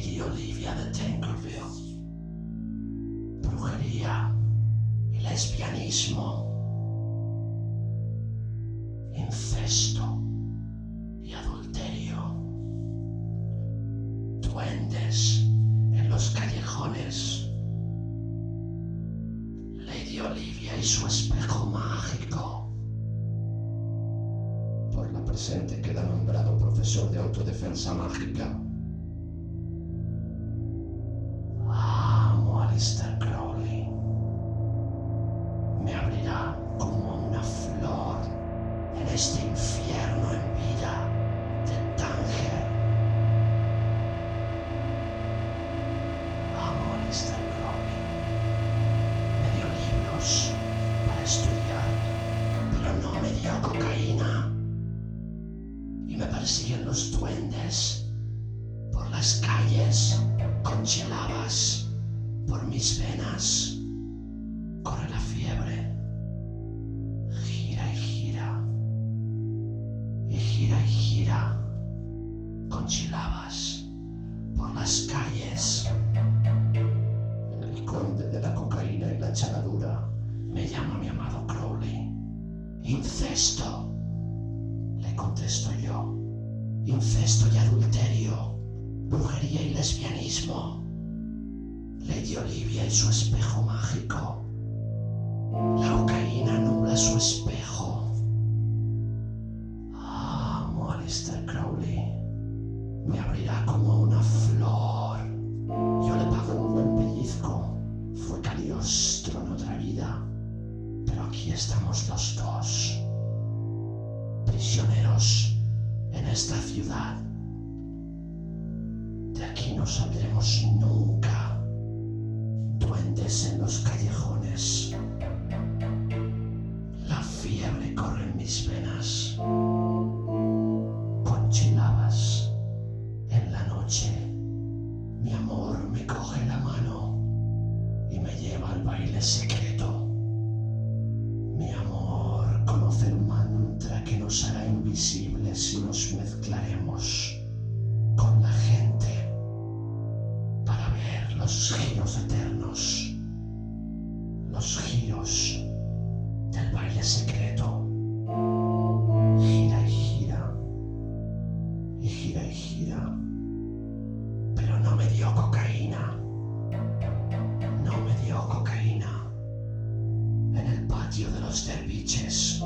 Lady Olivia de Tankerville, brujería y lesbianismo, incesto y adulterio, duendes en los callejones, Lady Olivia y su espejo mágico. Por la presente queda nombrado profesor de autodefensa mágica. Persiguen los duendes por las calles con chilabas por mis venas. Corre la fiebre, gira y gira, y gira y gira con chilabas por las calles. Lesbianismo. Lady Olivia y su espejo mágico. La cocaína nubla su espejo. Amo a Alistair Crowley. Me abrirá como una flor. Yo le pago un buen pellizco. Fue Caliostro en otra vida. Pero aquí estamos los dos. Prisioneros en esta ciudad. Aquí no saldremos nunca. Duendes en los callejones. La fiebre corre en mis venas. Con chilabas en la noche. Mi amor me coge la mano y me lleva al baile secreto. Mi amor conoce el mantra que nos hará invisibles si nos mezclaremos los giros eternos, los giros del baile secreto. Gira y gira, y gira y gira, pero no me dio cocaína, no me dio cocaína en el patio de los derviches.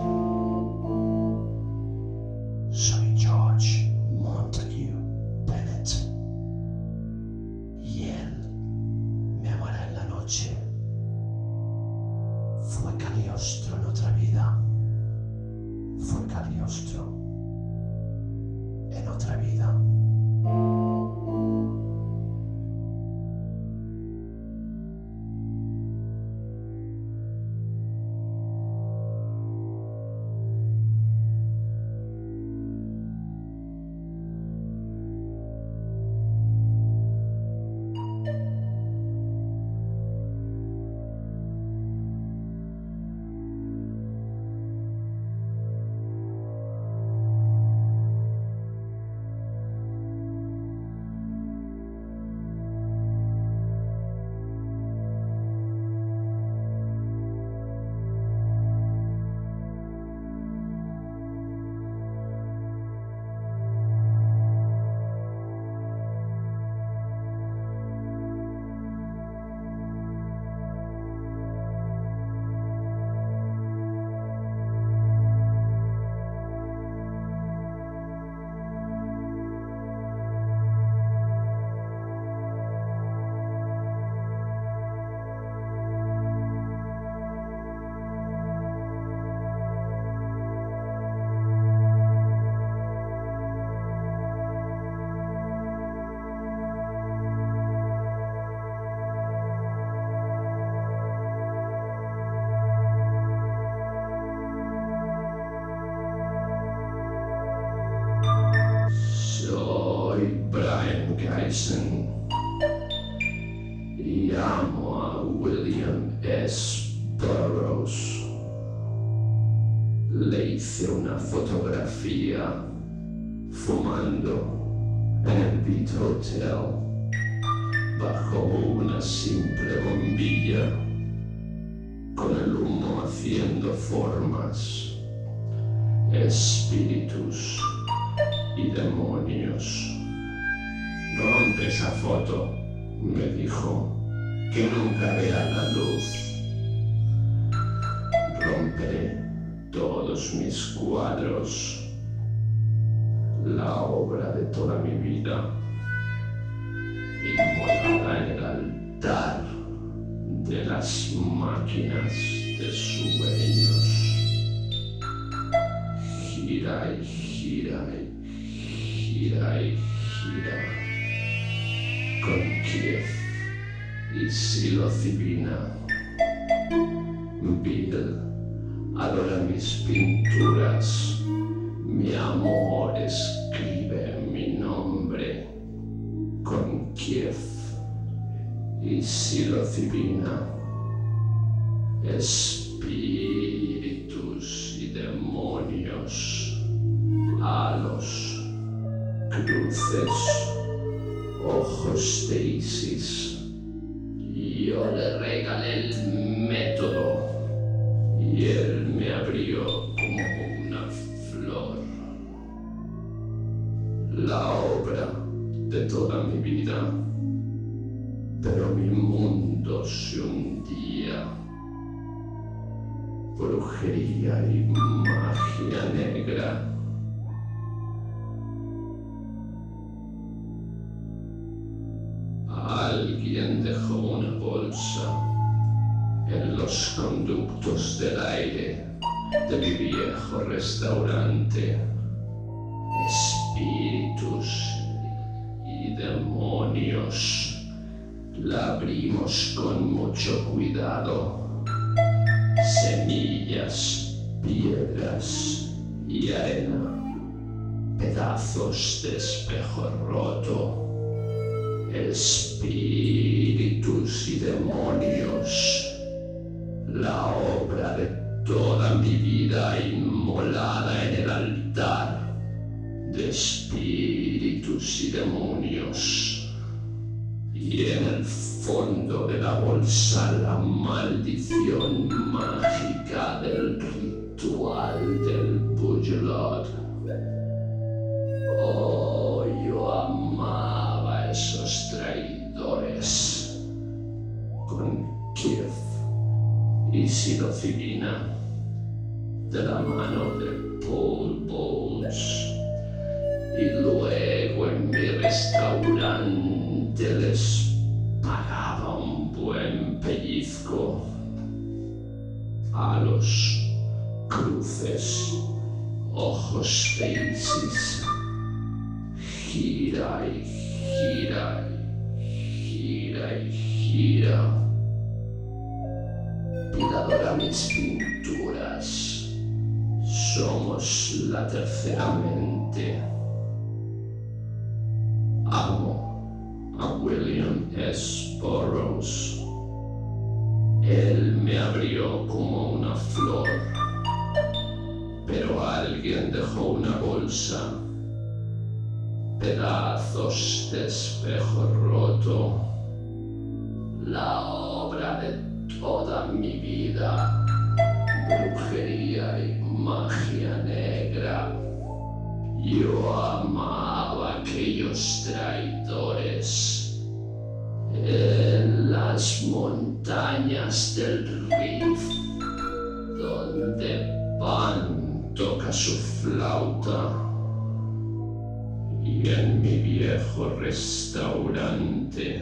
Y amo a William S. Burroughs. Le hice una fotografía fumando en el Beat Hotel bajo una simple bombilla con el humo haciendo formas, espíritus y demonios. Rompe esa foto, me dijo, que nunca vea la luz. Romperé todos mis cuadros, la obra de toda mi vida, inmolada en el altar de las máquinas de sueños. Gira y gira y gira y gira con Kiev y psilocibina. Bill adora mis pinturas. Mi amor escribe mi nombre con Kiev y psilocibina. Espíritus y demonios, halos, cruces ojos de Isis. Yo le regalé el método y él me abrió como una flor. La obra de toda mi vida, pero mi mundo se hundía. Brujería y magia negra alguien dejó una bolsa en los conductos del aire de mi viejo restaurante. Espíritus y demonios. La abrimos con mucho cuidado. Semillas, piedras y arena. Pedazos de espejo roto espíritus y demonios, la obra de toda mi vida inmolada en el altar de espíritus y demonios. Y en el fondo de la bolsa la maldición mágica del ritual de la mano de Paul Bowles y luego en mi restaurante les pagaba un buen pellizco a los cruces, ojos de gira y gira gira y gira. Cuidadora mis. La tercera mente. Amo a William S. Burroughs. Él me abrió como una flor, pero alguien dejó una bolsa pedazos de espejo roto, la obra de toda mi vida, brujería y magia negra. Yo amaba aquellos traidores en las montañas del Rif, donde Pan toca su flauta y en mi viejo restaurante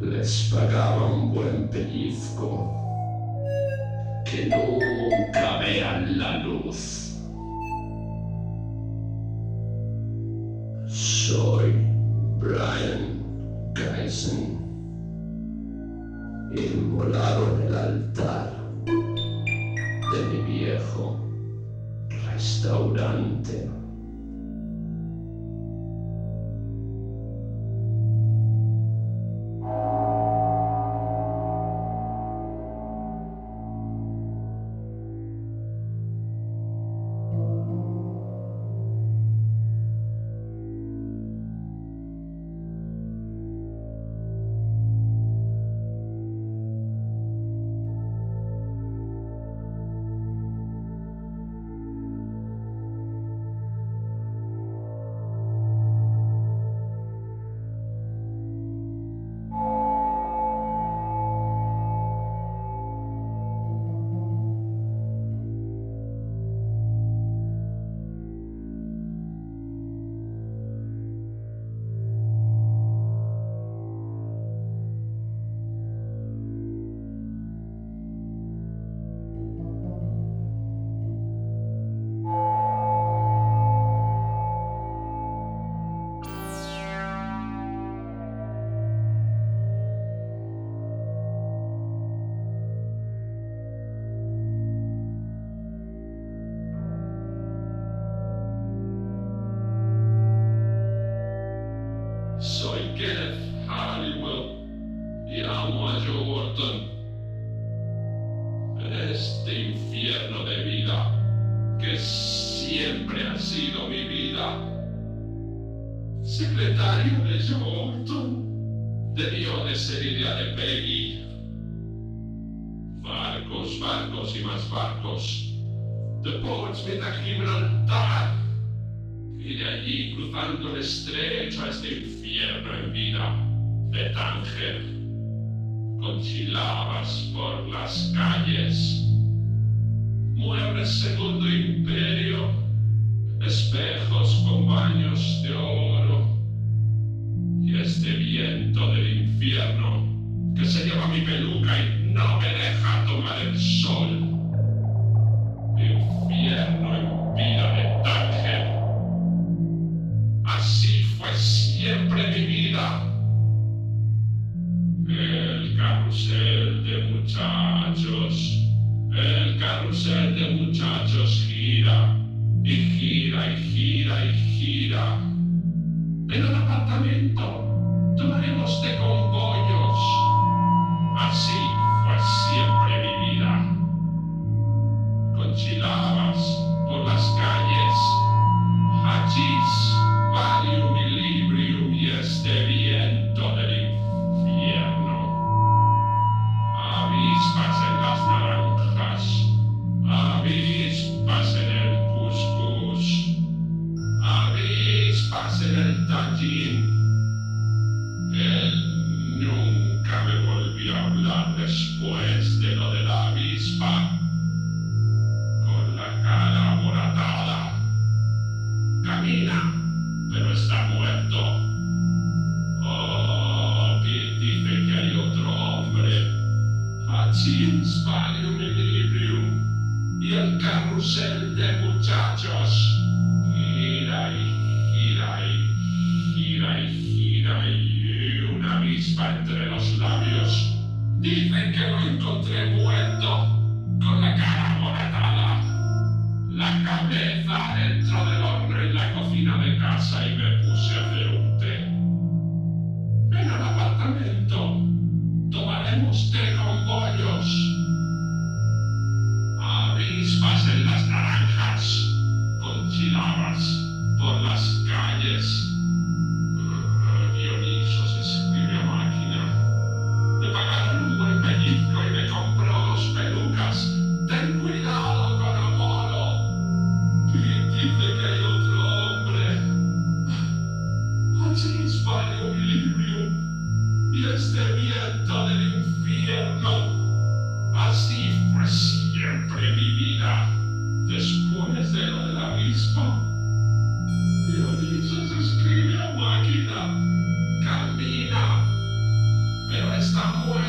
les pagaba un buen pellizco que nunca vean la luz. Soy Brian Geisen, inmolado en el altar de mi viejo restaurante. allí cruzando el estrecho a este infierno en vida de Tánger. Cochilabas por las calles. Muere el segundo imperio, espejos con baños de oro. Y este viento del infierno que se lleva mi peluca y no me deja tomar el sol. Infierno en vida de Tánger. siempre mi vida. El carrusel de muchachos, el carrusel de muchachos gira y gira y gira y gira. En el apartamento tomaremos de cogollos. Así fue siempre mi vida. Con Wow.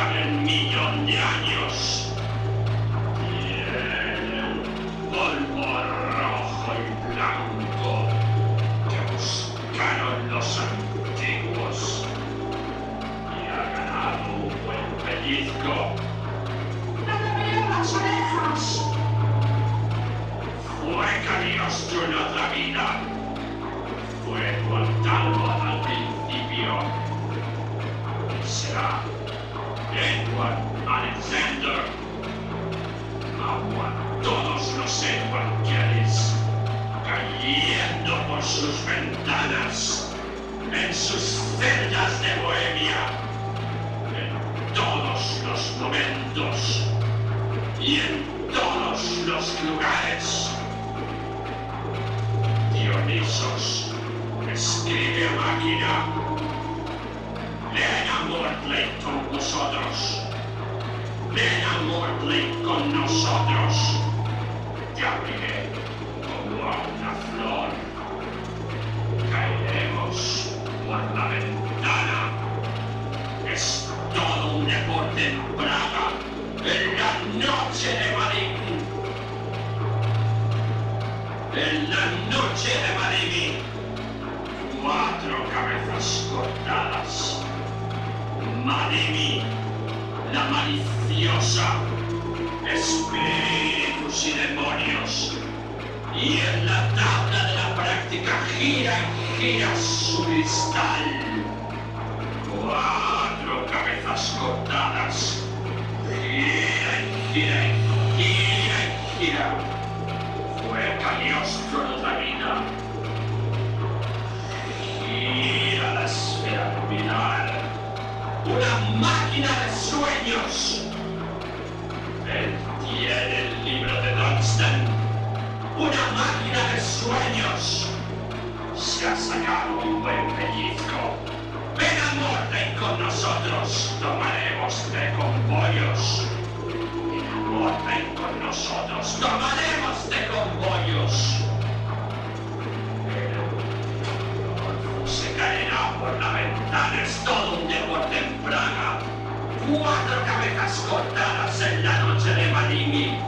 Abarcan en millón de años. Máquina. Ven a con vosotros. Ven a con nosotros. Te abriré como a una flor. Caeremos por la ventana. Es todo un deporte en Praga. En la noche de Marín. En la noche de Marín. Cuatro cabezas cortadas. Madimi, la maliciosa. Espíritus y demonios. Y en la tabla de la práctica gira y gira su cristal. Cuatro cabezas cortadas. Gira y gira y gira y gira. Fue Cagliostro en otra vida. Máquina de sueños. Él tiene el libro de Dunstan. Una máquina de sueños. Se ha sacado un buen pellizco. Ven a Morley con nosotros. Tomaremos té con pollos. Ven con nosotros. Tomaremos té con pollos. Pero se caerá por la ventana. Es todo un deporte. Cuatro cabezas cortadas en la noche de Malimi.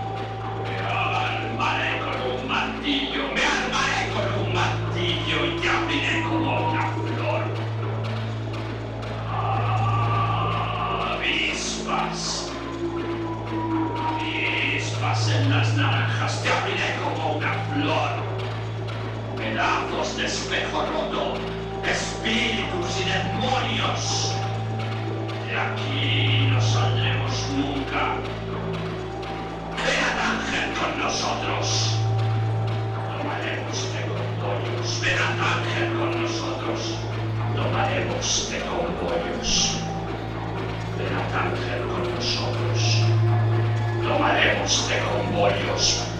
Me armaré con un martillo. Me armaré con un martillo y te abriré como una flor. Avispas. Avispas en las naranjas. Te abriré como una flor. Pedazos de espejo roto. Espíritus y demonios. De aquí no saldremos nunca. Ven a Tánger con nosotros. Tomaremos té con pollos. Ven a Tánger con nosotros. Tomaremos té con pollos. Ven a Tánger con nosotros. Tomaremos té con pollos.